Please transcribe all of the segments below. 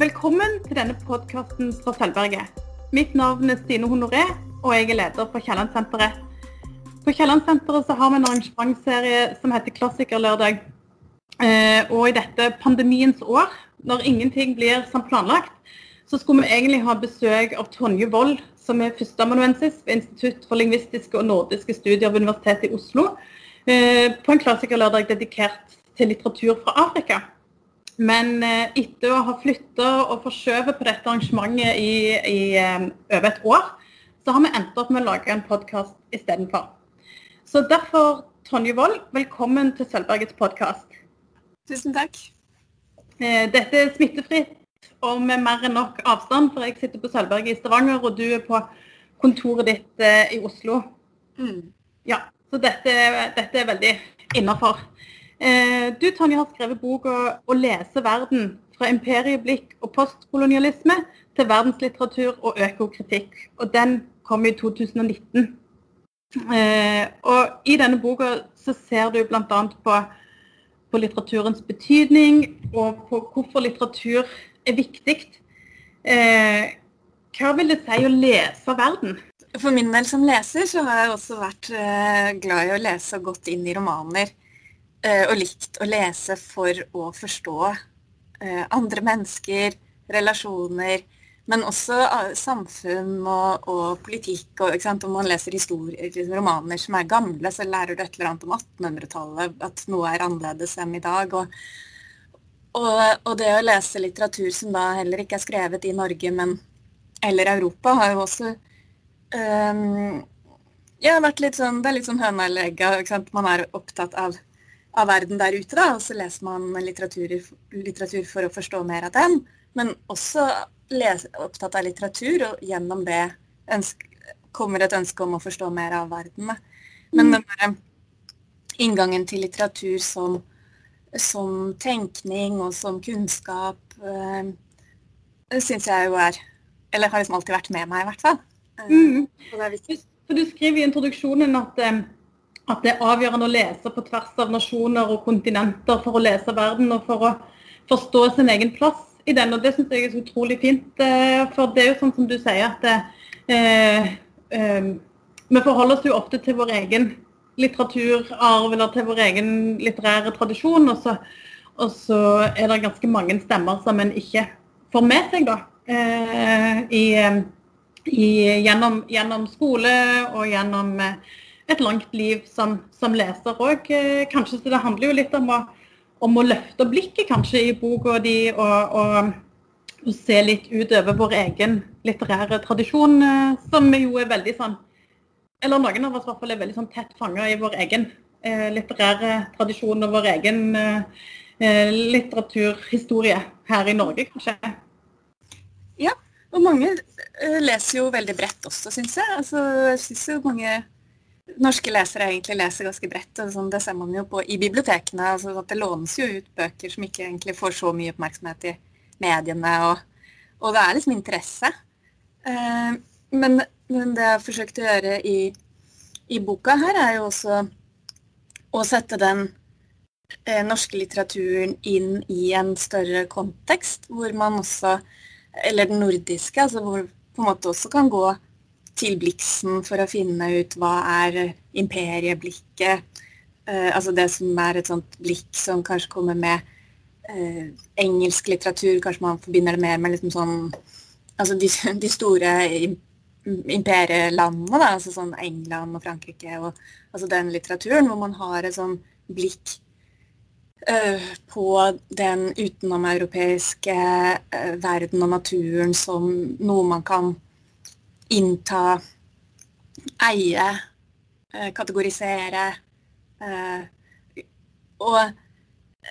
Velkommen til denne podkasten fra Sølvberget. Mitt navn er Stine Honoré, og jeg er leder for Kiellandsenteret. På Kiellandsenteret har vi en arrangementsserie som heter Klassikerlørdag. Eh, og i dette pandemiens år, når ingenting blir som planlagt, så skulle vi egentlig ha besøk av Tonje Wold, som er førsteamanuensis ved Institutt for lingvistiske og nordiske studier ved Universitetet i Oslo, eh, på en klassikerlørdag dedikert til litteratur fra Afrika. Men eh, etter å ha flytta og forskjøvet på dette arrangementet i, i over et år, så har vi endt opp med å lage en podkast istedenfor. Så derfor, Tonje Wold, velkommen til Sølvbergets podkast. Tusen takk. Eh, dette er smittefritt og med mer enn nok avstand, for jeg sitter på Sølvberget i Stavanger, og du er på kontoret ditt eh, i Oslo. Mm. Ja, så dette, dette er veldig innafor. Eh, du Tonje, har skrevet boka 'Å lese verden' fra imperieblikk og postkolonialisme til verdenslitteratur og økokritikk. Og den kom i 2019. Og i denne boka så ser du bl.a. på på litteraturens betydning og på hvorfor litteratur er viktig. Eh, hva vil det si å lese verden? For min del som leser, så har jeg også vært eh, glad i å lese og gått inn i romaner. Eh, og likt å lese for å forstå eh, andre mennesker, relasjoner, men også uh, samfunn og, og politikk. Og, Om man leser romaner som er gamle, så lærer du et eller annet om 1800-tallet, at noe er annerledes enn i dag. Og, og, og, det å lese litteratur som da heller ikke er skrevet i Norge, men eller Europa, har jo også um, ja, vært litt sånn, Det er litt sånn høna eller egga. Man er opptatt av, av, verden der ute, da, og så leser man litteratur, litteratur for å forstå mer av den. Men også les, opptatt av litteratur, og gjennom det ønske, kommer et ønske om å forstå mer av verden. Men mm. den der inngangen til litteratur som, som tenkning og som kunnskap øh, syns jeg jo er Eller har liksom alltid vært med meg, i hvert fall. Eh, mm. Og det er viktig. Så du skriver i introduksjonen at, eh, at det er avgjørende å lese på tvers av nasjoner og kontinenter for å lese verden og for å forstå sin egen plass i den, og det syns jeg er så utrolig fint. Eh, for det er jo sånn som du sier, at eh, eh, vi forholder oss jo ofte til vår egen litteraturarv eller til vår egen litterære tradisjon, og så, og så er det ganske mange stemmer som en ikke får med seg da, eh, i, i, gjennom, gjennom, skole og gjennom eh, et langt liv som, som leser òg. Kanskje så det handler jo litt om å om å løfte blikket kanskje i boka di og, og, og, se litt utover vår egen litterære tradisjon, eh, som jo er veldig sånn Eller noen av oss i hvert fall er veldig sånn tett fanga i vår egen eh, litterære tradisjon og vår egen eh, eh, litteraturhistorie her i Norge, kanskje. Ja, og mange eh, leser jo veldig bredt også, syns jeg. Altså, jeg synes jo mange norske lesere egentlig leser ganske bredt. og sånn, Det ser man jo på i bibliotekene. altså at Det lånes jo ut bøker som ikke egentlig får så mye oppmerksomhet i mediene. Og, og det er liksom interesse. Eh, men, men, det jeg har forsøkt å gjøre i, i, boka her, er jo også å sette den eh, norske litteraturen inn i en større kontekst, hvor man også Eller den nordiske, altså hvor på en måte også kan gå til Blixen for å finne ut hva er imperieblikket. Uh, altså det som er et sånt blikk som kanskje kommer med uh, engelsk litteratur. Kanskje man forbinder det mer med liksom sånn Altså de, de store imperielandene, da, altså sånn England og Frankrike og altså den litteraturen, hvor man har et sånn blikk uh, på den utenomeuropeiske verden og naturen som noe man kan innta, eie, eh, kategorisere. Eh, og,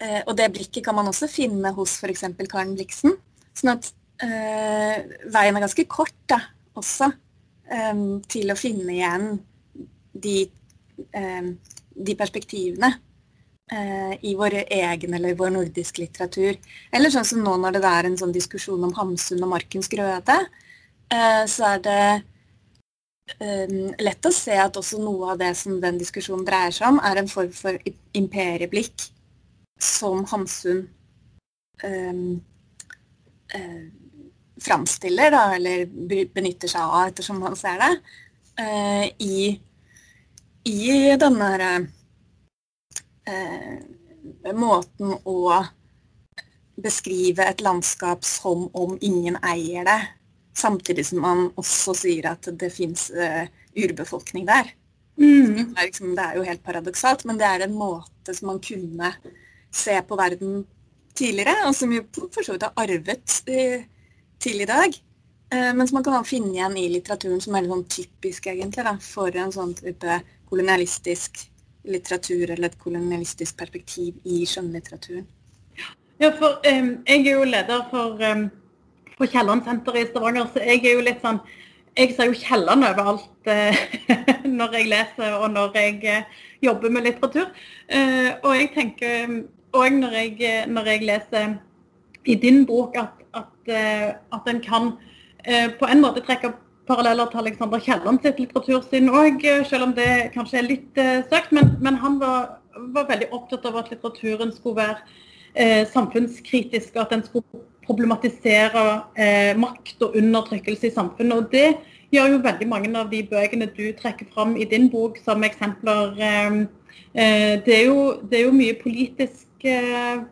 eh, og, det blikket kan man også finne hos f.eks. Karen Blixen. Sånn at veien er ganske kort da, også til å finne igjen de, de perspektivene i vår egen eller vår nordisk litteratur. Eller sånn som nå når det er en sånn diskusjon om Hamsun og Markens Grøde, så er det um, lett å se at også noe av det som den diskusjonen dreier seg om, er en form for imperieblikk som Hamsun um, eh, framstiller, da, eller benytter seg av ettersom man ser det, eh, i, i denne eh, måten å beskrive et landskap som om ingen eier det, samtidig som man også sier at det fins uh, urbefolkning der. Mm. Det, er liksom, det, er jo helt paradoksalt, men det er en måte som man kunne se på verden tidligere, og som jo for så vidt har arvet uh, til i dag. Uh, men som man kan finne igjen i litteraturen som er litt sånn typisk egentlig da, for en sånn type kolonialistisk litteratur eller et kolonialistisk perspektiv i skjønnlitteraturen. Ja, for um, jeg er jo leder for, um, for Kielland senter i Stavanger, så jeg er jo litt sånn Jeg ser jo Kielland overalt uh, når jeg leser og når jeg uh, jobber med litteratur. Uh, og jeg tenker òg når, når, jeg leser i din bok at, at, at en kan på en måte trekke paralleller til Alexander Kielland sitt litteratursyn òg, selv om det kanskje er litt eh, søkt. Men, men han var, var, veldig opptatt av at litteraturen skulle være eh, samfunnskritisk, at den skulle problematisere eh, makt og undertrykkelse i samfunnet. og det gjør jo veldig mange av de bøkene du trekker fram i din bok som eksempler. Det er, jo, det, er jo, mye politisk,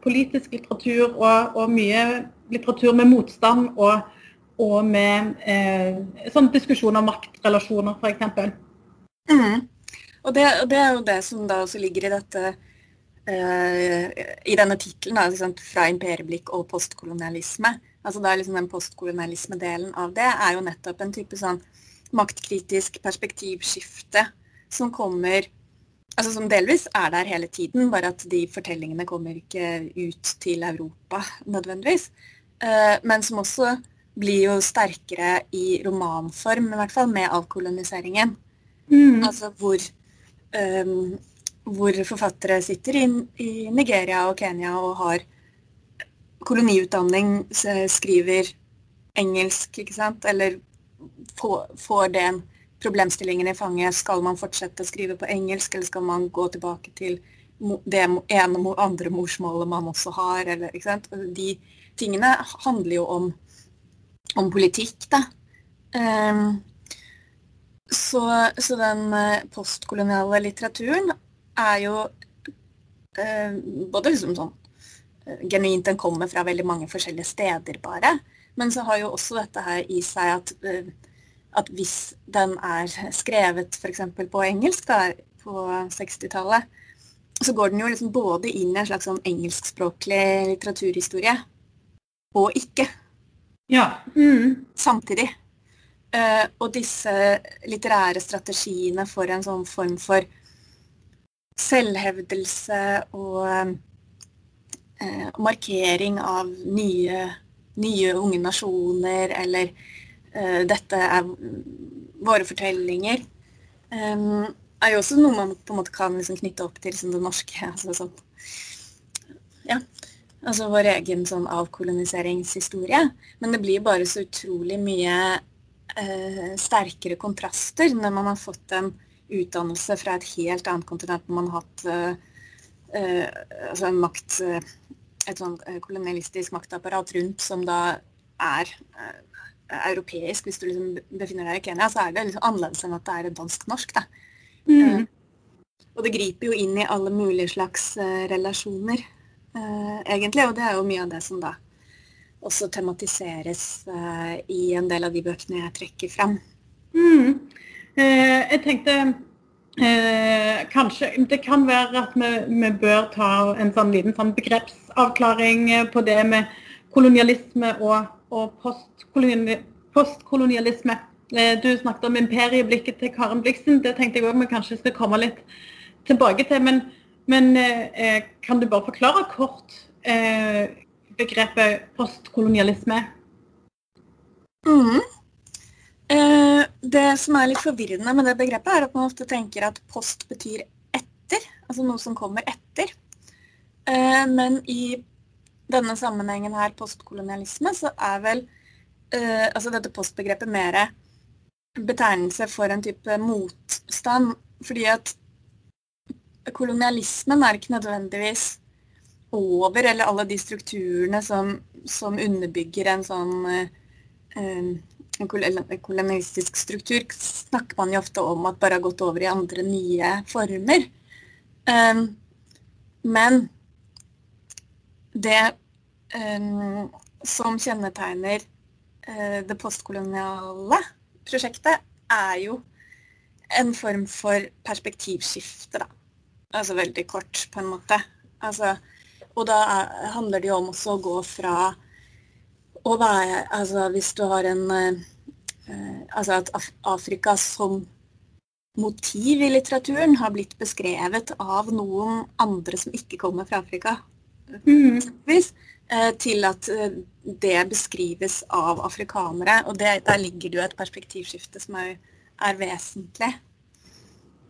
politisk litteratur og, og, mye litteratur med motstand. og og med eh, sånn diskusjon om maktrelasjoner, f.eks. Mm. Og det, det, er jo det som da også ligger i dette eh, i denne tittelen, fra imperieblikk og postkolonialisme. Altså da liksom Den postkolonialisme-delen av det er jo nettopp en type sånn maktkritisk perspektivskifte som kommer altså Som delvis er der hele tiden, bare at de fortellingene kommer ikke ut til Europa nødvendigvis. Eh, men som også blir jo sterkere i romanform, i hvert fall, med avkoloniseringen. Mm. Altså hvor, um, hvor forfattere sitter i, i, Nigeria og Kenya og har koloniutdanning, skriver engelsk, ikke sant, eller får, får den problemstillingen i fanget. Skal man fortsette å skrive på engelsk, eller skal man gå tilbake til det ene og andre morsmålet man også har? Eller, ikke sant? De tingene handler jo om om politikk, da. Um, så, så, den eh, postkoloniale litteraturen er jo eh, både liksom sånn uh, Genuint den kommer fra veldig mange forskjellige steder, bare. Men så har jo også dette her i seg at, uh, at hvis den er skrevet f.eks. på engelsk da, på 60-tallet, så går den jo liksom både inn i en slags sånn engelskspråklig litteraturhistorie og ikke. Ja. Mm. Samtidig. Uh, og disse litterære strategiene for en sånn form for selvhevdelse og eh, markering av nye, nye, unge nasjoner, eller eh, dette er våre fortellinger, eh, er jo også noe man på en måte kan liksom knytte opp til liksom det norske. Altså, sånn. Ja. Altså vår egen sånn avkoloniseringshistorie. Men det blir bare så utrolig mye eh, sterkere kontraster når man har fått en utdannelse fra et helt annet kontinent. Man har hatt eh, eh altså en makt, eh, et sånn kolonialistisk maktapparat rundt som da er europeisk. Hvis du liksom befinner deg i Kenya, så er det liksom annerledes enn at det er dansk-norsk. Mm. og det griper jo inn i alle mulige slags relasjoner uh, egentlig. Og det er jo mye av det som da også tematiseres uh, i en del av de bøkene jeg trekker fram. Mm. Uh, jeg tenkte kanskje det kan være at vi, vi, bør ta en sånn liten sånn begrepsavklaring på det med kolonialisme og, og postkolonialisme. Du snakket om imperieblikket til Karen Bliksen. Det tenkte jeg òg vi kanskje skal komme litt tilbake til. Men men eh, kan du bare forklare kort eh, begrepet postkolonialisme? Mm. Eh, det som er litt forvirrende med det begrepet, er at man ofte tenker at post betyr etter. Altså noe som kommer etter. Eh, men i denne sammenhengen her, postkolonialisme, så er vel eh, altså dette postbegrepet mer betegnelse for en type motstand. Fordi at kolonialismen er ikke nødvendigvis over, eller alle de strukturene som, som underbygger en sånn en kolonistisk struktur, snakker man jo ofte om at bare har gått over i andre nye former. Um, men det um, som kjennetegner uh, det postkoloniale prosjektet, er jo en form for perspektivskifte, da. Altså veldig kort, på en måte. Altså, og da er, handler det jo om også å gå fra å være Altså hvis du har en uh, Altså at Afrika som motiv i litteraturen har blitt beskrevet av noen andre som ikke kommer fra Afrika. Mm. Uh, til at det beskrives av afrikanere. Og det, der ligger det jo et perspektivskifte som er, er vesentlig.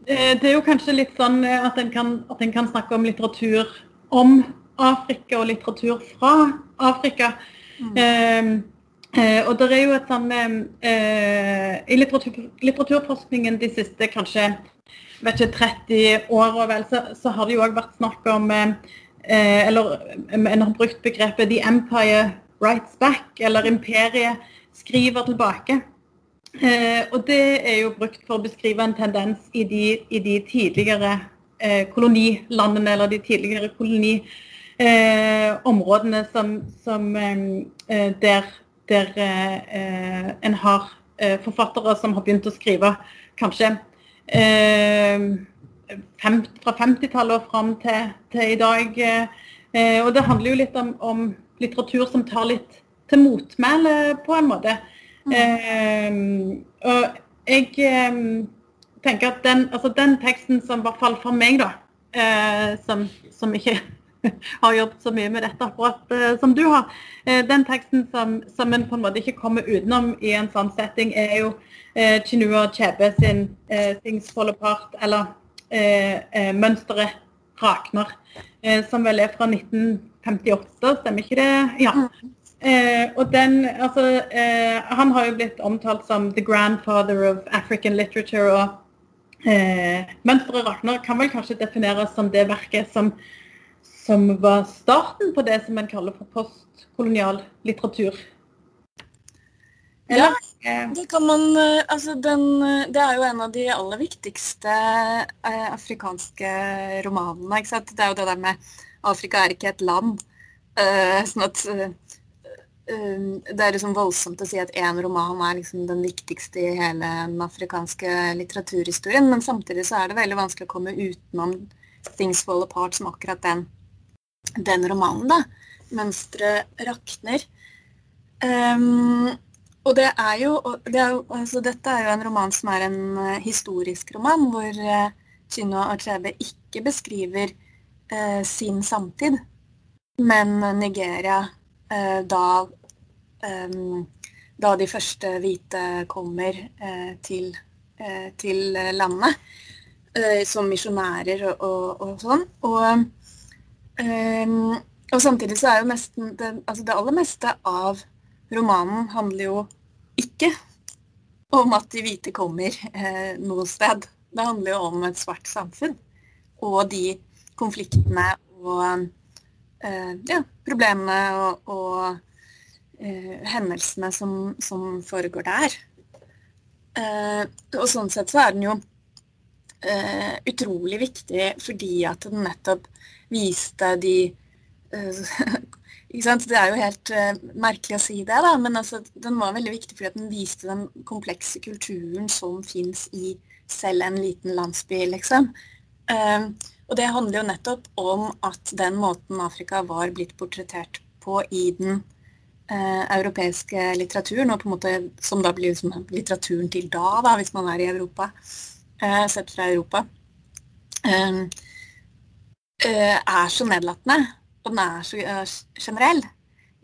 Det er jo kanskje litt sånn at en, kan, at en kan snakke om litteratur om Afrika og litteratur fra Afrika. Mm. Eh, eh, og det er jo et sånn eh, I litteratur, litteraturforskningen de siste kanskje vet ikke, 30 åra vel, så, så, har det jo òg vært snakk om eh, Eller en har brukt begrepet 'the empire writes back', eller 'imperiet skriver tilbake'. Eh, og det er jo brukt for å beskrive en tendens i de, i de tidligere eh, kolonilandene, eller de tidligere koloniområdene eh, som, som eh, der, der eh, en har eh, forfattere som har begynt å skrive kanskje fem, fra 50-tallet og fram til, til, i dag. og det handler jo litt om, om litteratur som tar litt til motmæle, på en måte. Mm. og jeg tenker at den, altså den, teksten som i hvert fall for meg, da, eh, som, som, ikke har jobbet så mye med dette akkurat eh, som du har, eh, den teksten som, som en på en måte ikke kommer utenom i en sånn setting, er jo eh, Chinua Chebe sin eh, 'Things Fall Apart', eller eh, 'Mønsteret rakner', som vel er fra 1958, stemmer ikke det? Ja. Eh, og den, altså, eh, han har jo blitt omtalt som 'the grandfather of African literature'. og Eh, 'Mønsteret rakner' kan vel kanskje defineres som det verket som, som var starten på det som en kaller for postkolonial litteratur. Eller? Ja, det kan man eh, Altså, den Det er jo en av de aller viktigste eh, afrikanske romanene, ikke sant. Det er jo det der med Afrika er ikke et land. Eh, sånn at eh, det er liksom voldsomt å si at én roman er liksom den viktigste i hele den afrikanske litteraturhistorien, men samtidig så er det veldig vanskelig å komme utenom 'Things Fall Apart' som akkurat den, den romanen. da. 'Mønsteret rakner'. Um, og det er, jo, det er jo, altså Dette er jo en roman som er en uh, historisk roman, hvor uh, Chinua Achebe ikke beskriver uh, sin samtid, men Nigeria uh, da, da de første hvite kommer eh, til, eh, til landet som misjonærer og, og, og, sånn. Og, og, samtidig så er jo nesten det, altså det aller meste av romanen handler jo ikke om at de hvite kommer eh, noe sted. Det handler jo om et svart samfunn og de konfliktene og Eh, ja, problemene og, og eh, hendelsene som, som, foregår der. Eh, og sånn sett så er den jo utrolig viktig fordi at den nettopp viste de ikke sant? Det er jo helt uh, merkelig å si det, da, men altså, den var veldig viktig fordi at den viste den komplekse kulturen som fins i selv en liten landsby, liksom. Uh, og det handler jo nettopp om at den måten Afrika var blitt portrettert på i den eh, europeiske litteraturen, og på en måte som da blir liksom litteraturen til da, da, hvis man er i Europa, sett fra Europa, eh, eh er så nedlatende. Og den er så generell.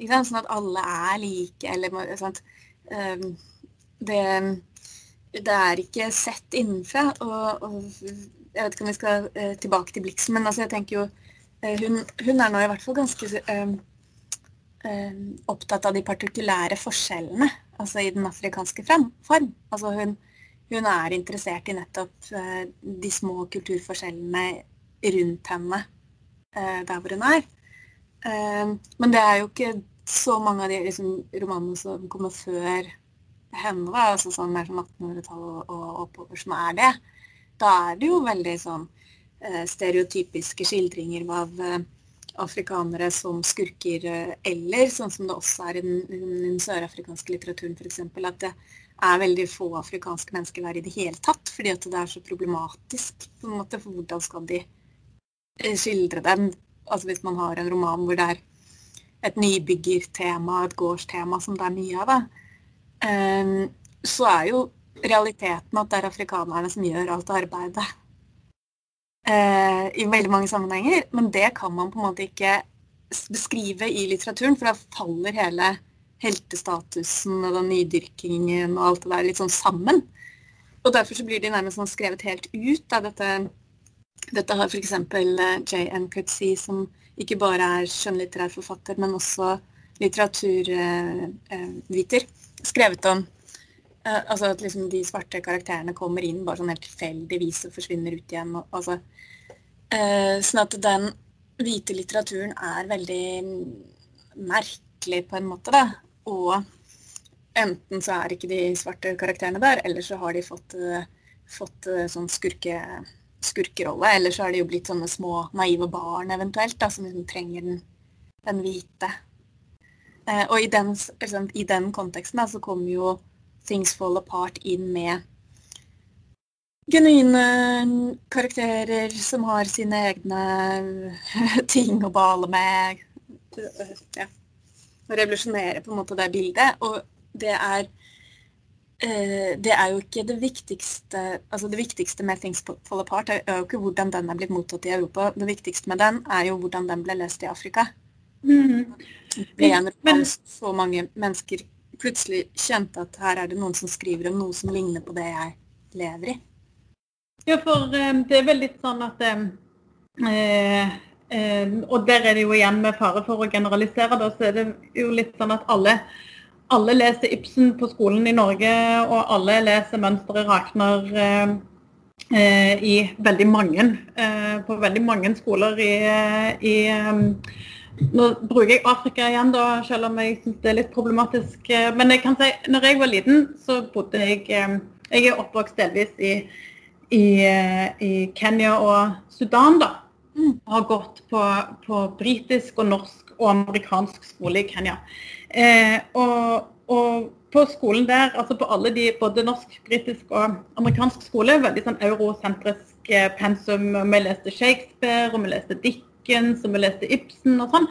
Sånn at alle er like, eller sånt. Eh, det, det er ikke sett innenfra. og, og jeg vet ikke om vi skal eh, tilbake til Blixen, men altså, jeg tenker jo eh, hun, hun, er nå i hvert fall ganske eh, eh, opptatt av de partikulære forskjellene altså i den afrikanske form. Altså hun, hun er interessert i nettopp eh, de små kulturforskjellene rundt henne eh, der hvor hun er. Uh, men det er jo ikke så mange av de liksom, romanene som kommer før henne, da, altså sånn mer som 1800-tall og, oppover, som er det. Da er det jo veldig sånn stereotypiske skildringer av afrikanere som skurker, eller sånn som det også er i den, den sørafrikanske litteraturen f.eks., at det er veldig få afrikanske mennesker der i det hele tatt, fordi at det er så problematisk. på en måte, For hvordan skal de eh, skildre dem? Altså Hvis man har en roman hvor det er et nybyggertema, et gårdstema, som det er mye av, da, um, så er jo realiteten at det er afrikanerne som gjør alt arbeidet. Uh, I veldig mange sammenhenger. Men det kan man på en måte ikke beskrive i litteraturen, for da faller hele heltestatusen og den nydyrkingen og alt det der litt sånn sammen. Og derfor så blir de nærmest sånn skrevet helt ut av dette. Dette har f.eks. Eh, J.N. Cutsey, som ikke bare er skjønnlitterær forfatter, men også litteraturviter, skrevet om. Eh, altså at liksom de svarte karakterene kommer inn bare sånn helt tilfeldigvis og forsvinner ut igjen. Og, altså, eh, sånn at den hvite litteraturen er veldig merkelig på en måte, da. Og enten så er ikke de svarte karakterene der, eller så har de fått, uh, fått uh, sånn skurke, skurkerolle. Eller så har de jo blitt sånne små naive barn eventuelt, da, som liksom trenger den, den hvite. Uh, og i den, liksom, i den konteksten da, så kommer jo Things Fall Apart inn med genuine karakterer som har sine egne ting å bale med. Ja revolusjonere på en måte det bildet. Og det er eh, det er jo ikke det viktigste altså det viktigste med Things Fall Apart er jo ikke hvordan den er blitt mottatt i Europa. Det viktigste med den er jo hvordan den ble lest i Afrika. Mm. Det er Men, så mange mennesker plutselig kjente at her er det noen som skriver om noe som ligner på det jeg lever i. Ja, for um, det er vel litt sånn at um, eh, Eh, og der er det jo igjen med fare for å generalisere, da, så er det jo litt sånn at alle, alle leser Ibsen på skolen i Norge, og alle leser Mønsteret Rakner eh, eh, i veldig mange, eh, på veldig mange skoler i, i um, nå bruker jeg Afrika igjen, da, selv om jeg syns det er litt problematisk. Men jeg kan si, når jeg var liten, så bodde jeg Jeg er oppvokst delvis i, i, i Kenya og Sudan, da. Har gått på, på britisk og norsk og amerikansk skole i Kenya. Eh, og, og, på skolen der, altså på alle de, både norsk, britisk og amerikansk skole, veldig sånn eurosentrisk eh, pensum. Vi leste Shakespeare, og vi leste Dickens, og vi leste Ibsen og sånn.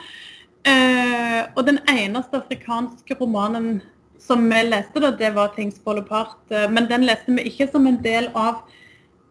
Eh, og den eneste afrikanske romanen som vi leste, da, det var 'Things Fall Apart'. Eh, men den leste vi ikke som en del av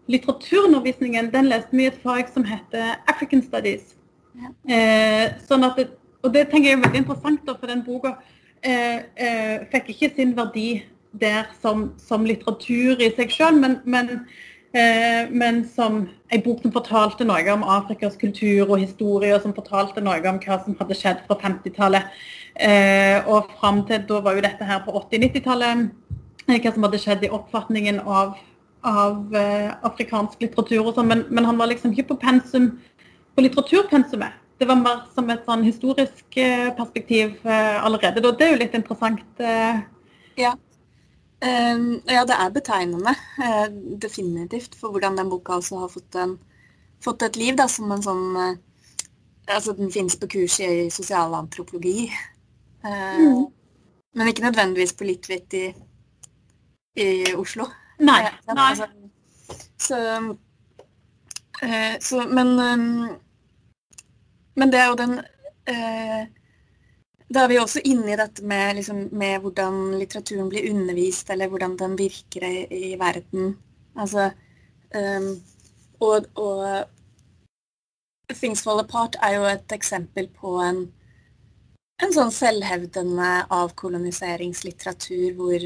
litteraturundervisningen den leste vi i et fag som heter African Studies. Ja. Eh, sånn det, og det tenker jeg er veldig interessant, da, for den boka eh, eh, fikk ikke sin verdi der som, som litteratur i seg sjøl, men, men, eh, men, som en bok som fortalte noe om Afrikas kultur og historie, og som fortalte noe om hva som hadde skjedd fra 50-tallet. Eh, og fram til da var jo dette her på 80-90-tallet. Eh, hva som hadde skjedd i oppfatningen av av eh, afrikansk litteratur og sånn, men, men, han var liksom ikke på pensum på litteraturpensumet. Det var mer som et sånn historisk eh, perspektiv eh, allerede. Det er jo litt interessant. Eh. Ja. Um, ja, det er betegnende. Uh, definitivt. For hvordan den boka også har fått, en, fått et liv da, som en sånn uh, Altså, den finnes på kurs i sosialantropologi. Mm. Men ikke nødvendigvis på Litvit i, i Oslo. Nei. nei. Altså, så, eh, så, men um, Men det er jo den eh, Da er vi også inne i dette med, liksom, med, hvordan litteraturen blir undervist, eller hvordan den virker i, i verden. Altså og, og Things Fall Apart er jo et eksempel på en en sånn selvhevdende avkoloniseringslitteratur hvor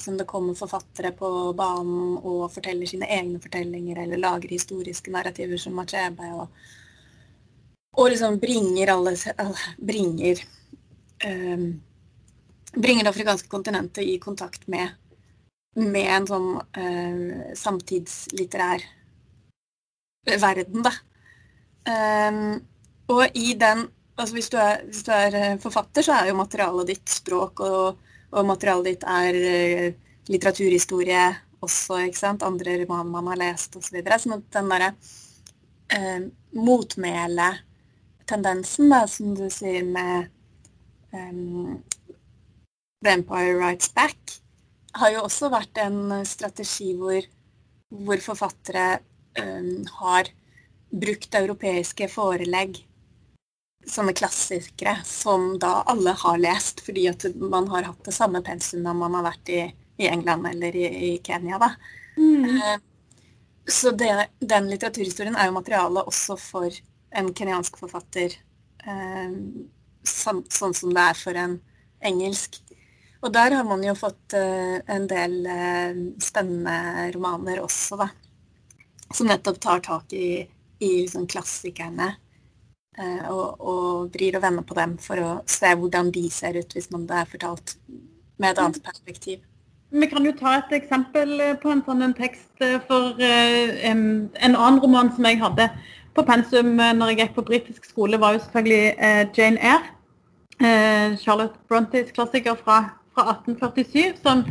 som det kommer forfattere på banen og forteller sine egne fortellinger eller lager historiske narrativer som Machebe og, og liksom bringer alle bringer, um, bringer det afrikanske kontinentet i kontakt med, med en sånn uh, samtidslitterær verden, da. Um, og i den altså hvis, du er, hvis, du er, eh, forfatter, så er jo materialet ditt språk, og, og materialet ditt er uh, litteraturhistorie også, ikke sant. Andre romaner man har lest osv. Så videre. sånn den derre eh, motmæletendensen, som du sier med um, The Empire Writes Back, har jo også vært en strategi hvor, hvor forfattere um, har brukt europeiske forelegg, sånne klassikere, som da alle har lest, fordi at man har hatt det samme pensum når man har vært i, i England eller i, i Kenya. da. Mm. Uh, så det, den litteraturhistorien er jo materiale også for en kenyansk forfatter, sånn, sånn som det er for en engelsk. Og der har man jo fått uh, en del spennende romaner også, da. Som nettopp tar tak i i liksom klassikerne. Eh, og, og, vrir og vender på dem for å se hvordan de ser ut hvis man det er fortalt med et annet perspektiv. Vi kan jo ta et eksempel eh, på en sånn en tekst eh, for en, en, annen roman som jeg hadde på pensum når jeg gikk på britisk skole, var jo selvfølgelig Jane Eyre. Charlotte Brontes klassiker fra, fra 1847. som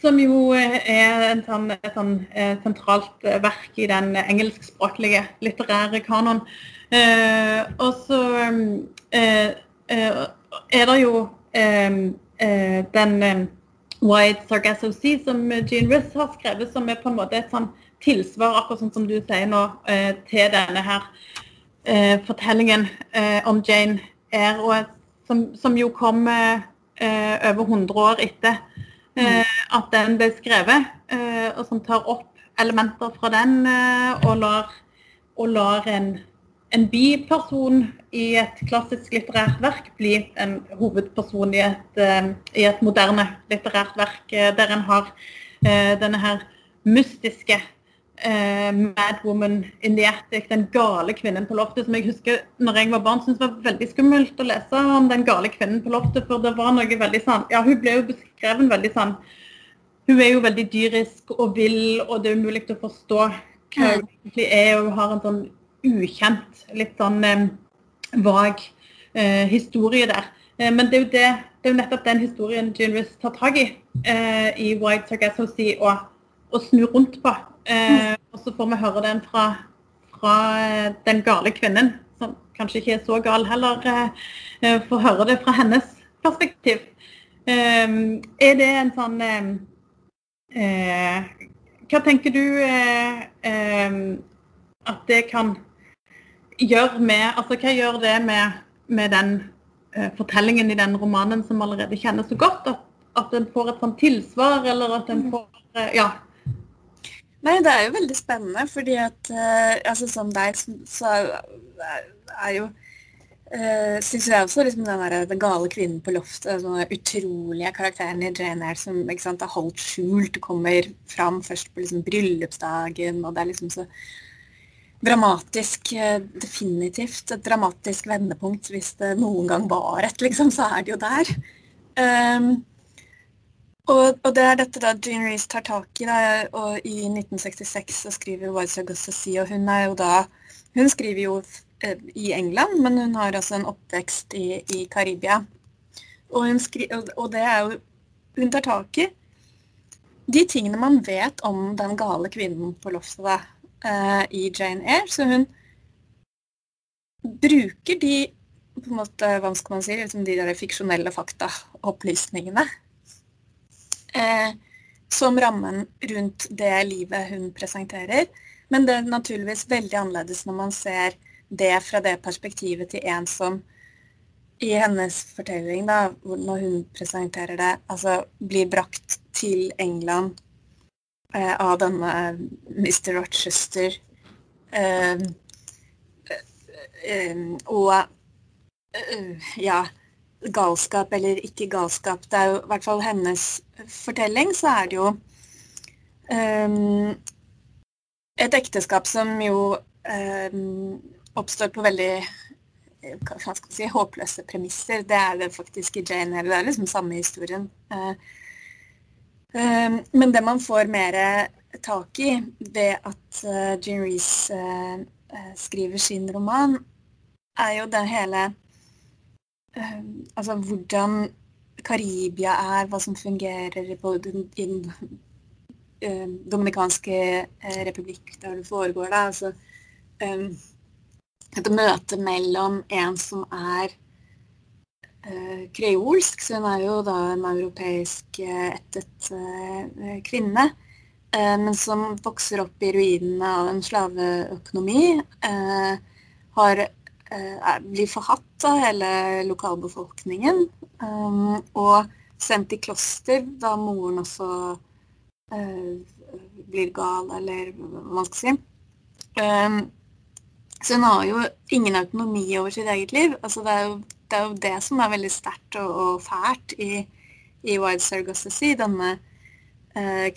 som jo er sånn, et sånn eh, sentralt eh, verk i den engelskspråklige litterære kanon. Eh, og så eh, eh, er det jo eh, den White Sargasso Sea som Jean Riss har skrevet, som er på en måte et sånn tilsvar, akkurat sånn som du sier nå, til denne her fortellingen om Jane Eyre, som, som jo kom over 100 år etter Eh, at den ble skrevet, eh, og som tar opp elementer fra den eh, og lar, og lar en, en, biperson i et klassisk litterært verk bli en hovedperson i et, i et moderne litterært verk, der en har denne her mystiske uh, Mad Woman in the Attic, den gale kvinnen på loftet, som jeg husker når jeg var barn syntes var veldig skummelt å lese om den gale kvinnen på loftet. For det var noe veldig sånn Ja, hun ble jo beskrevet veldig sånn Hun er jo veldig dyrisk og vill, og det er umulig å forstå hva hun egentlig er. Og hun har en sånn ukjent, litt sånn um, vag uh, historie der. Uh, men det er, jo det, det er jo nettopp den historien Jean Riss tar tak i eh, i White Sargasso Sea og, og snur rundt på. Eh, og så får vi høre den fra, fra, eh, den gale kvinnen, som kanskje ikke er så gal heller. Eh, eh får høre det fra hennes perspektiv. Eh, er det en sånn eh, Hva tenker du at det kan gjøre med Altså hva gjør det med, med den fortellingen i den romanen som allerede kjennes så godt? At, at en får et sånt tilsvar, eller at en mm. får Ja, Nei, det er jo veldig spennende, fordi at uh, altså som deg, så er jo uh, Syns jeg også liksom den, der, den gale kvinnen på loftet, den utrolige karakteren i Jane Eyre som sant, er holdt skjult, kommer fram først på liksom, bryllupsdagen, og det er liksom så dramatisk, uh, definitivt et dramatisk vendepunkt. Hvis det noen gang var et, liksom, så er det jo der. Um, og, og, det er dette da Jean Reece tar tak i. Da, og I 1966 så skriver Wise Augusta Sea, og hun er jo da Hun skriver jo eh, i England, men hun har altså en oppvekst i, i Karibia. Og, skriver, og, det er jo Hun tar tak i de tingene man vet om den gale kvinnen på loftet uh, i Jane Eyre. Så hun bruker de på en måte, hva skal man si, liksom de der fiksjonelle faktaopplysningene eh, som rammen rundt det livet hun presenterer. Men det er naturligvis veldig annerledes når man ser det fra det perspektivet til en som i hennes fortelling, da, når hun presenterer det, altså blir brakt til England eh, av denne Mr. Rochester. Eh, eh, og eh, ja galskap eller ikke galskap. Det er jo i hvert fall hennes fortelling, så er det jo um, et ekteskap som jo um, oppstår på veldig hva skal si, håpløse premisser. Det er det faktisk i Jane Eyre. Det er liksom samme historien. Uh, um, men det man får mer tak i ved at uh, Jean Reece uh, skriver sin roman, er jo det hele altså hvordan Karibia er, hva som fungerer i den, i den uh, dominikanske uh, republikk der det foregår. Da. Altså, um, et møte mellom en som er uh, kreolsk, så hun er jo da en europeisk ættet kvinne, men som vokser opp i ruinene av en slaveøkonomi. har blir forhatt av hele lokalbefolkningen. Um, og sendt i kloster da moren også uh, blir gal, eller hva man skal si. Så hun har jo ingen autonomi over sitt eget liv. Altså, det, er jo, det, er jo, det som er veldig sterkt og, og, fælt i, i Wide Surrogacy. Denne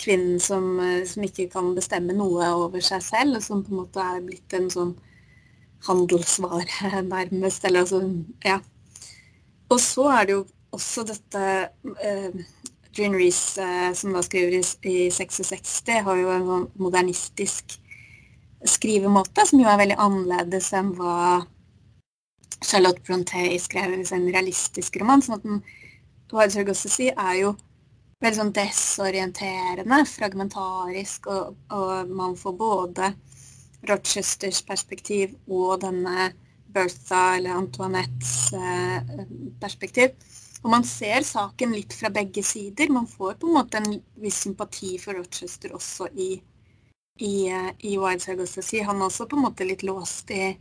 kvinnen som, som, ikke kan bestemme noe over seg selv, og som på en måte er blitt en sånn handelsvare, nærmest. Eller altså Ja. Og så er det jo også dette eh, Jean Reece, eh, som da skriver i, i 66, har jo en sånn modernistisk skrivemåte som jo er veldig annerledes enn hva Charlotte Brontë skrev i sin realistisk roman. sånn at den, Wild si, er jo veldig sånn desorienterende, fragmentarisk, og, og man får både Rochesters perspektiv og denne Bertha eller Antoinettes eh, perspektiv. Og man ser saken litt fra begge sider. Man får på en måte en viss sympati for Rochester også i, i, eh, i Wild Sargossasi. Han er også på en måte litt låst i,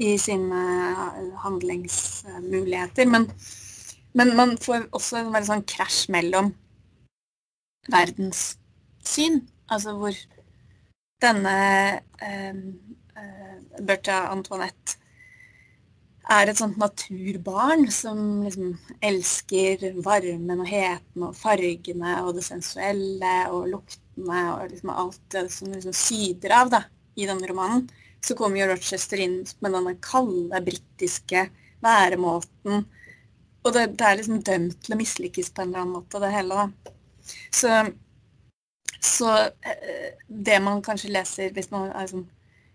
i sine eh, handlingsmuligheter. Men, men, man får også en veldig sånn krasj mellom verdenssyn. Altså hvor denne eh, eh, Bertha Antoinette er et sånt naturbarn som liksom elsker varmen og heten og fargene og det sensuelle og luktene og liksom alt det som liksom syder av da, i denne romanen. Så kommer jo Rochester inn med denne kalde britiske væremåten. Og det, det, er liksom dømt til å mislykkes på en eller annen måte, det hele. da. Så, så eh, det man kanskje leser hvis man er sånn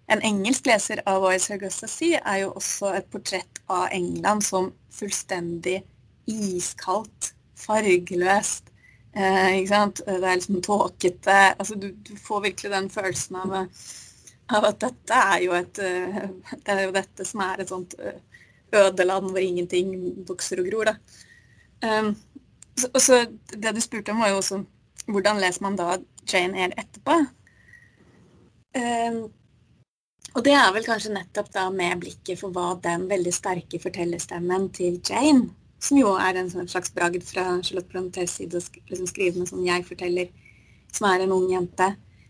en engelsk leser av Voice Augustasy er jo også et portrett av England som fullstendig iskaldt, fargeløst. Eh, ikke sant? Det er liksom tåkete. Altså, du, du, får virkelig den følelsen av, av, at dette er jo et eh, Det er jo dette som er et sånt eh, ødeland hvor ingenting vokser og gror. Da. Um, så, så det du spurte om, var jo også hvordan leser man da Jane Eyre etterpå? Um, og det er vel kanskje nettopp da med blikket for hva den veldig sterke fortellerstemmen til Jane, som jo er en sånn slags bragd fra Charlotte Brontes side å liksom skrive med sånn jeg-forteller, som er en ung jente.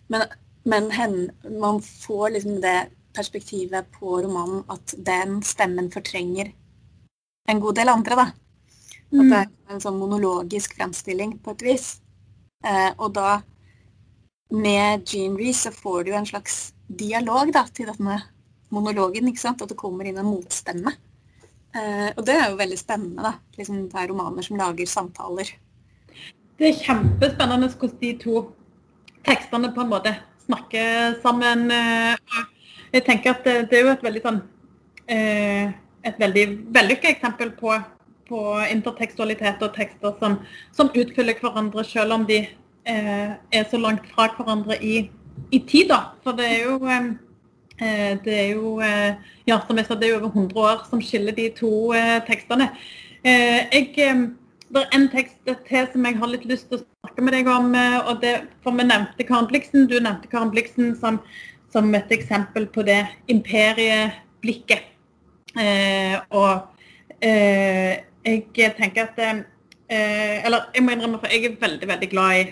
Men, men hen, man får liksom det perspektivet på romanen at den stemmen fortrenger en god del andre, da. At det er mm. en sånn monologisk fremstilling på et vis. Eh, og da, med Jean Reece, så får du en slags dialog da, til denne monologen. ikke sant? At det kommer inn en motstemme. Eh, og det er jo veldig spennende. da, liksom Det er romaner som lager samtaler. Det er kjempespennende hvordan de to tekstene på en måte snakker sammen. Eh, jeg tenker at det, det er jo et veldig sånn eh, et veldig vellykka eksempel på, på, intertekstualitet og tekster som, som utfyller hverandre, selv om de er så langt fra hverandre i i tid, da. For det er jo eh, det er jo eh, ja, som jeg sa, det er over 100 år som skiller de to eh, tekstene. Jeg, det er en tekst til som jeg har litt lyst til å snakke med deg om. og det, for Vi nevnte Karen Bliksen. Du nevnte Karen Bliksen som, som et eksempel på det imperieblikket. og jeg tenker at Eller jeg må innrømme, for jeg er veldig, veldig glad i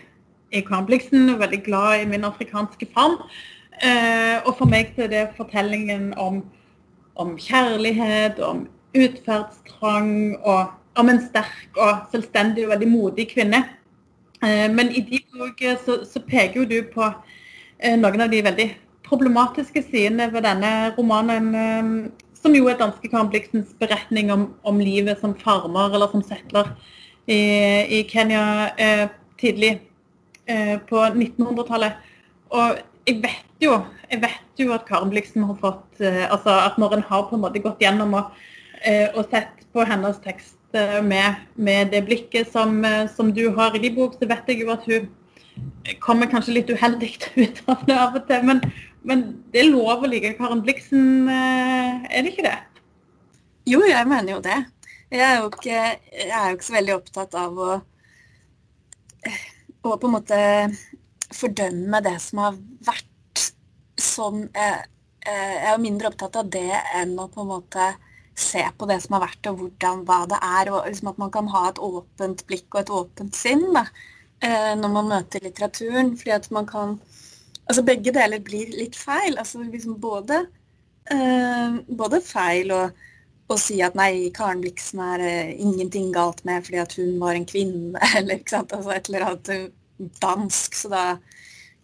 Karen og veldig glad i min afrikanske farm. Eh, og for meg så er det fortellingen om, om kjærlighet, om utferdstrang, og om en sterk og selvstendig og veldig modig kvinne. Eh, men i de bok så, så, peker jo du på eh, noen av de veldig problematiske sidene ved denne romanen, eh, som jo er danske Karen Bliksens beretning om, om, livet som farmer eller som settler i, i Kenya eh, tidlig på 1900-tallet. Og jeg vet jo, jeg vet jo at Karen Blixen har fått eh, altså At når en har på en måte gått gjennom og, eh, og sett på hennes tekst eh, med, med det blikket som, som, du har i din bok, så vet jeg jo at hun kommer kanskje litt uheldig ut av det av og til. Men, men det er lov å like Karen Bliksen, er det ikke det? Jo, jeg mener jo det. Jeg er jo ikke, jeg er jo ikke så veldig opptatt av å, å på en måte fordømme det som har vært sånn eh, jeg er mindre opptatt av det enn å på en måte se på det som har vært, og hvordan, hva det er. og liksom At man kan ha et åpent blikk og et åpent sinn da, eh, når man møter litteraturen. fordi at man kan Altså begge deler blir litt feil. altså liksom Både, eh, både feil og å si at nei, Karen Blixen er eh, ingenting galt med fordi at hun var en kvinne, eller ikke sant? Altså et eller annet eh, dansk, så da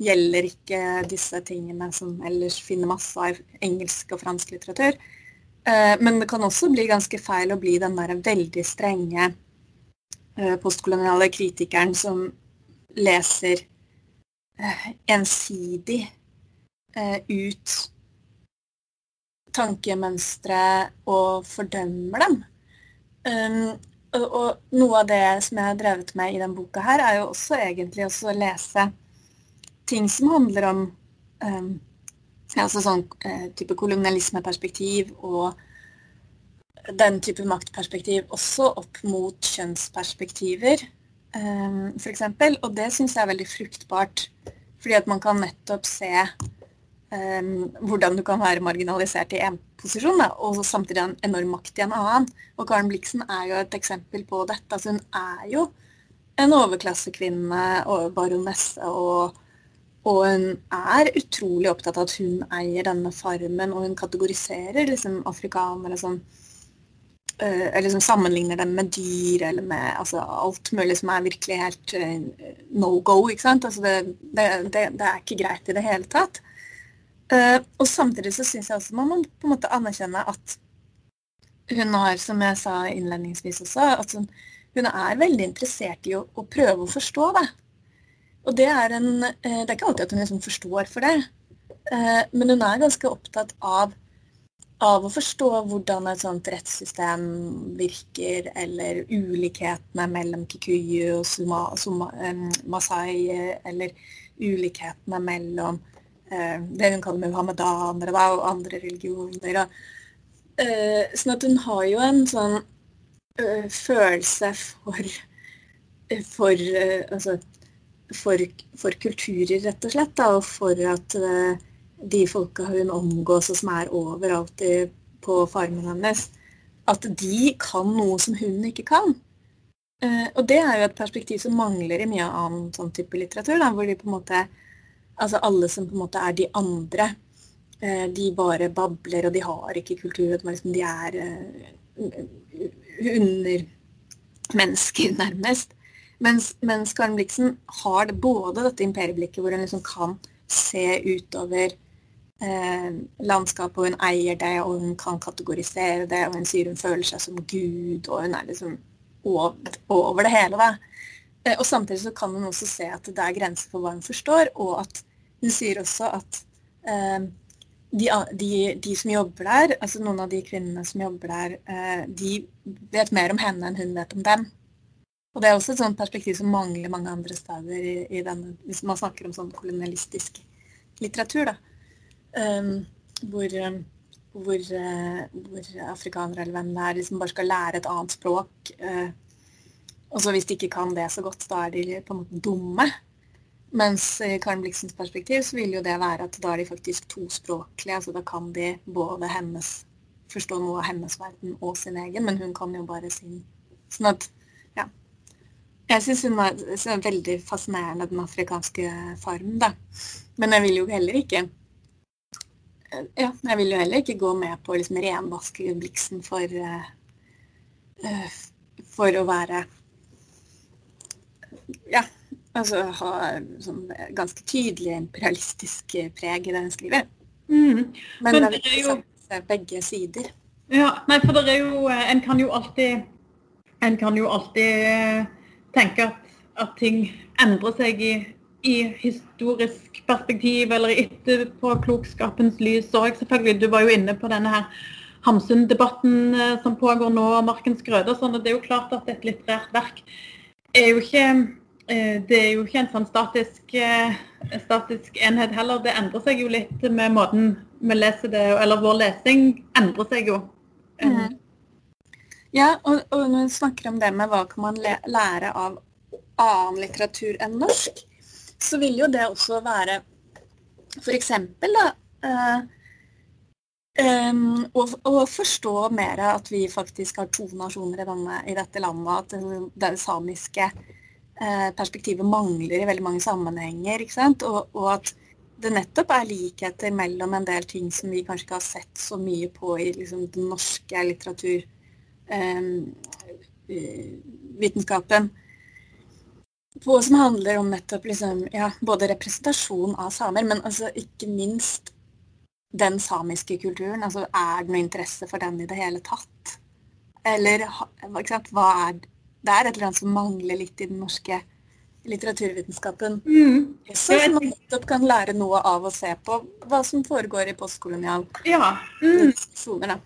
gjelder ikke disse tingene som ellers finner masse av engelsk og fransk litteratur. Uh, men det kan også bli ganske feil å bli den der veldig strenge uh, postkoloniale kritikeren som leser ensidig ut tankemønstre og fordømmer dem. Og, noe av det som jeg har drevet med i denne boka her, er jo også egentlig å lese ting som handler om um, altså sånn uh, type kolonialismeperspektiv og den type maktperspektiv også opp mot kjønnsperspektiver, um, f.eks. Og det syns jeg er veldig fruktbart, fordi at man kan nettopp se hvordan du kan være marginalisert i én posisjon, da, og samtidig ha en enorm makt i en annen. Og Karen Blixen er jo et eksempel på dette. Altså, hun er jo en overklassekvinne og baronesse, og, og, hun er utrolig opptatt av at hun eier denne farmen, og hun kategoriserer liksom afrikanere som uh, eller som sammenligner dem med dyr eller med altså, alt mulig som er virkelig helt uh, no go. ikke sant? Altså, det, det, det, er ikke greit i det hele tatt. Uh, og samtidig så syns jeg også man må på en måte anerkjenne at hun har, som jeg sa innledningsvis også, at hun, hun er veldig interessert i å, å, prøve å forstå det. Og det er en uh, Det er ikke alltid at hun liksom forstår for det, uh, men hun er ganske opptatt av, av å forstå hvordan et sånt rettssystem virker, eller ulikhetene mellom kikuyu og suma, suma, um, masai, eller ulikhetene mellom Eh, det hun kaller muhammedanere da, og andre religioner. Og, uh, sånn at hun har jo en sånn uh, følelse for, for, altså, for, for, kulturer, rett og slett. Da, og for at de folka hun omgås og som er overalt i, på farmen hennes, at de kan noe som hun ikke kan. og det er jo et perspektiv som mangler i mye annen sånn type litteratur, da, hvor de på en måte Altså alle som på en måte er de andre. Eh, de bare babler, og de har ikke kultur. Liksom, de er eh, under mennesker, nærmest. Mens, mens Karen Blixen har det, både dette imperieblikket hvor hun liksom kan se utover eh, landskapet, og hun eier det, og hun kan kategorisere det, og hun sier hun føler seg som Gud, og hun er liksom over, over det hele. da. Eh, og samtidig så kan hun også se at det er grenser for hva hun forstår, og at hun sier også at eh, de, de, de, som jobber der, altså noen av de kvinnene som jobber der, eh, de vet mer om henne enn hun vet om dem. Og det er også et sånt perspektiv som mangler mange andre steder i, i denne, hvis man snakker om sånn kolonialistisk litteratur. da. Um, hvor, hvor, hvor, afrikanere eller hvem det er, liksom bare skal lære et annet språk. Uh, og så hvis de ikke kan det så godt, da er de på en måte dumme. Mens i Karen Bliksens perspektiv så vil jo det være at da er de faktisk tospråklige. altså Da kan de både hennes, forstå noe av hennes verden og sin egen, men hun kan jo bare sin. Sånn at, ja. Jeg syns hun er, veldig fascinerende, den afrikanske farmen, da. Men jeg vil jo heller ikke ja, jeg vil jo heller ikke gå med på å liksom renvaske Bliksen for, uh, for å være ja, altså ha sånn ganske tydelig imperialistisk preg i det hun skriver. Mm. Men, Men, det er jo begge sider. Ja, nei, for det er jo En kan jo alltid En kan jo alltid eh, tenke at, at ting endrer seg i, i historisk perspektiv eller etterpåklokskapens lys òg, selvfølgelig. Du var jo inne på denne her Hamsun-debatten som pågår nå, Markens grøde og sånn. Og det er jo klart at et litterært verk er jo ikke det er jo ikke en sånn statisk, statisk, enhet heller. Det endrer seg jo litt med måten vi leser det, eller vår lesing endrer seg jo. Mm. Ja, og, og, når vi snakker om det med hva kan man lære av annen litteratur enn norsk, så vil jo det også være f.eks. Da uh, um, å, og, forstå mer at vi faktisk har to nasjoner i, denne, i dette landet, at det, samiske eh, perspektivet mangler i veldig mange sammenhenger. Og, og, at det nettopp er likheter mellom en del ting som vi kanskje ikke har sett så mye på i liksom, den norske litteraturvitenskapen. Ehm, eh, på, som handler om nettopp liksom, ja, både representasjon av samer, men altså ikke minst den samiske kulturen. Altså er det noe interesse for den i det hele tatt? Eller hva er Det er et eller annet som mangler litt i den norske litteraturvitenskapen. Mm. Så man nettopp kan lære noe av å se på hva som foregår i postkolonial ja. mm. Da.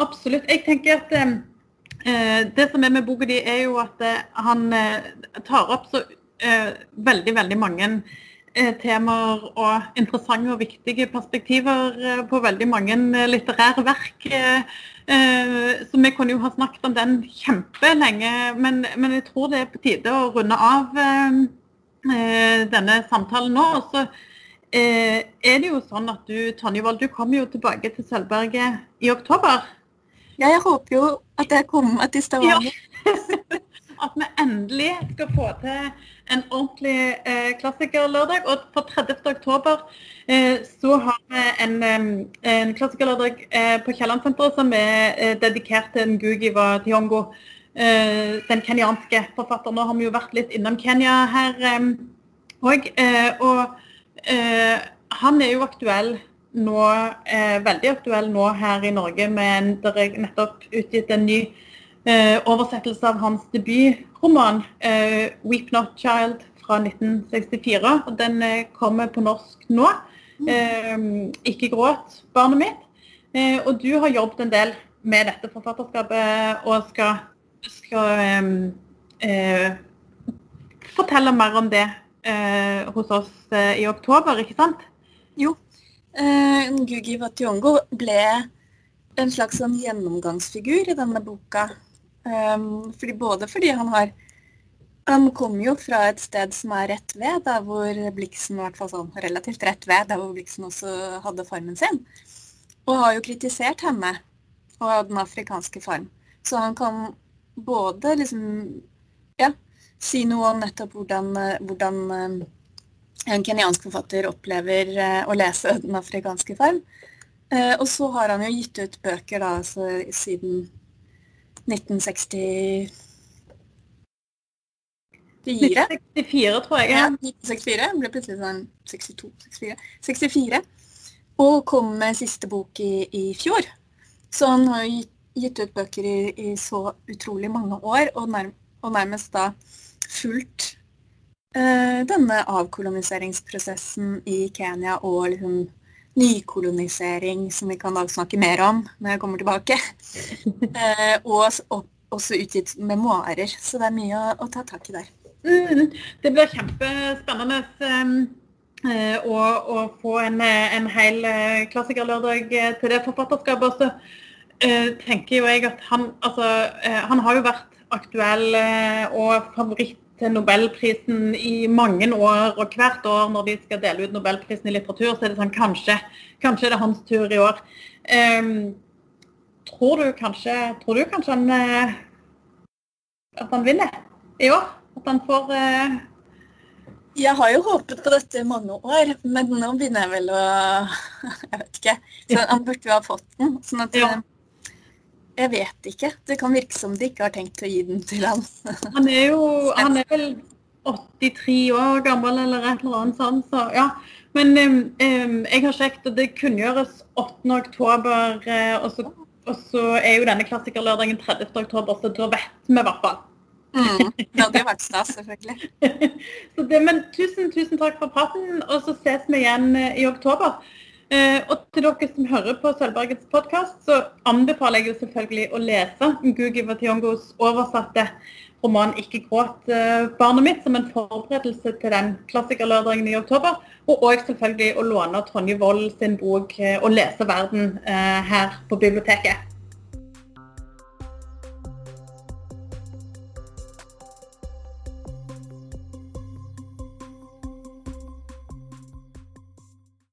Absolutt. Jeg tenker at eh, det som er med boka di, er jo at eh, han eh, tar opp så eh, veldig, veldig mange temaer og interessante og viktige perspektiver eh, på veldig mange litterære verk. så vi kunne jo ha snakket om den kjempelenge, men, men jeg tror det er på tide å runde av denne samtalen nå. og så er det jo sånn at du, Tonjevold, du kommer jo tilbake til Sølvberget i oktober. Ja, jeg håper jo at jeg kommer meg til Stavanger. Ja. at vi endelig skal få til en ordentlig eh, klassikerlørdag. Og for 30. oktober eh, så har vi en, en klassikerlørdag eh, på Kielland-senteret som er eh, dedikert til Ngugi wa Tiongo. Eh, den kenyanske forfatteren. Nå har vi jo vært litt innom Kenya her òg. Eh, og han er jo aktuell nå eh, veldig aktuell nå her i Norge. med Det er nettopp utgitt en ny eh, oversettelse av hans debutroman eh, 'Weep Not Child' fra 1964. og Den eh, kommer på norsk nå. Eh, 'Ikke gråt, barnet mitt'. Eh, og du har jobbet en del med dette forfatterskapet og skal, skal fortelle mer om det hos oss i oktober, ikke sant? Jo, Eh, Gugi Wationgo ble en slags sånn gjennomgangsfigur i denne boka. Um, fordi både fordi han har Han kommer jo fra et sted som er rett ved, der hvor Blixen i hvert fall sånn relativt rett ved, der hvor Blixen også hadde farmen sin. Og har jo kritisert henne og den afrikanske farm. Så han kan både liksom ja, si noe om nettopp hvordan, hvordan en kenyansk forfatter opplever eh, å lese Den afrikanske farm. Eh, og så har han jo gitt ut bøker da, altså, siden 1964. 1964, tror jeg. Ja, 1964. Ble plutselig sånn 62, 64. 64. Og kom med siste bok i, i fjor. Så han har gitt, gitt ut bøker i, i, så utrolig mange år, og, nærm, og nærmest da fulgt Eh, denne avkoloniseringsprosessen i Kenya og liksom nykolonisering, som vi kan da snakke mer om når jeg kommer tilbake. Eh, og også utgitt memoarer, så det er mye å, å ta tak i der. Mm, det blir kjempespennende um, å, å, få en, en hel klassikerlørdag til det forfatterskapet. Så uh, tenker jo jeg at han, altså, uh, han har jo vært aktuell og favoritt til Nobelprisen i mange år, og hvert år når de skal dele ut Nobelprisen i litteratur, så er det sånn kanskje, kanskje er det hans tur i år. Um, tror, du kanskje, tror du kanskje han uh, at han vinner i år? At han får uh... Jeg har jo håpet på dette i mange år, men nå begynner jeg vel å Jeg vet ikke. Så han burde jo ha fått den. sånn at ja. Jeg vet ikke. Det kan virke som de ikke har tenkt å gi den til han. Han er jo han er vel 83 år gammel eller et eller annet sånt, så ja. Men um, jeg har sjekket, og det kunngjøres 8. oktober, uh, og, så, og så er jo denne klassikerlørdagen 30. oktober, så da vet vi i hvert fall. Mm, det hadde vært stas, selvfølgelig. så det, men tusen, tusen takk for praten, og så ses vi igjen uh, i oktober. Eh, og til dere som hører på Sølvbergets podkast, så anbefaler jeg jo selvfølgelig å lese Ngugi Wationgos oversatte roman 'Ikke gråt, eh, barnet mitt', som en forberedelse til den klassikerlørdagen i oktober. Og òg selvfølgelig å låne Tonje Wold sin bok eh, 'Å lese verden' her på biblioteket.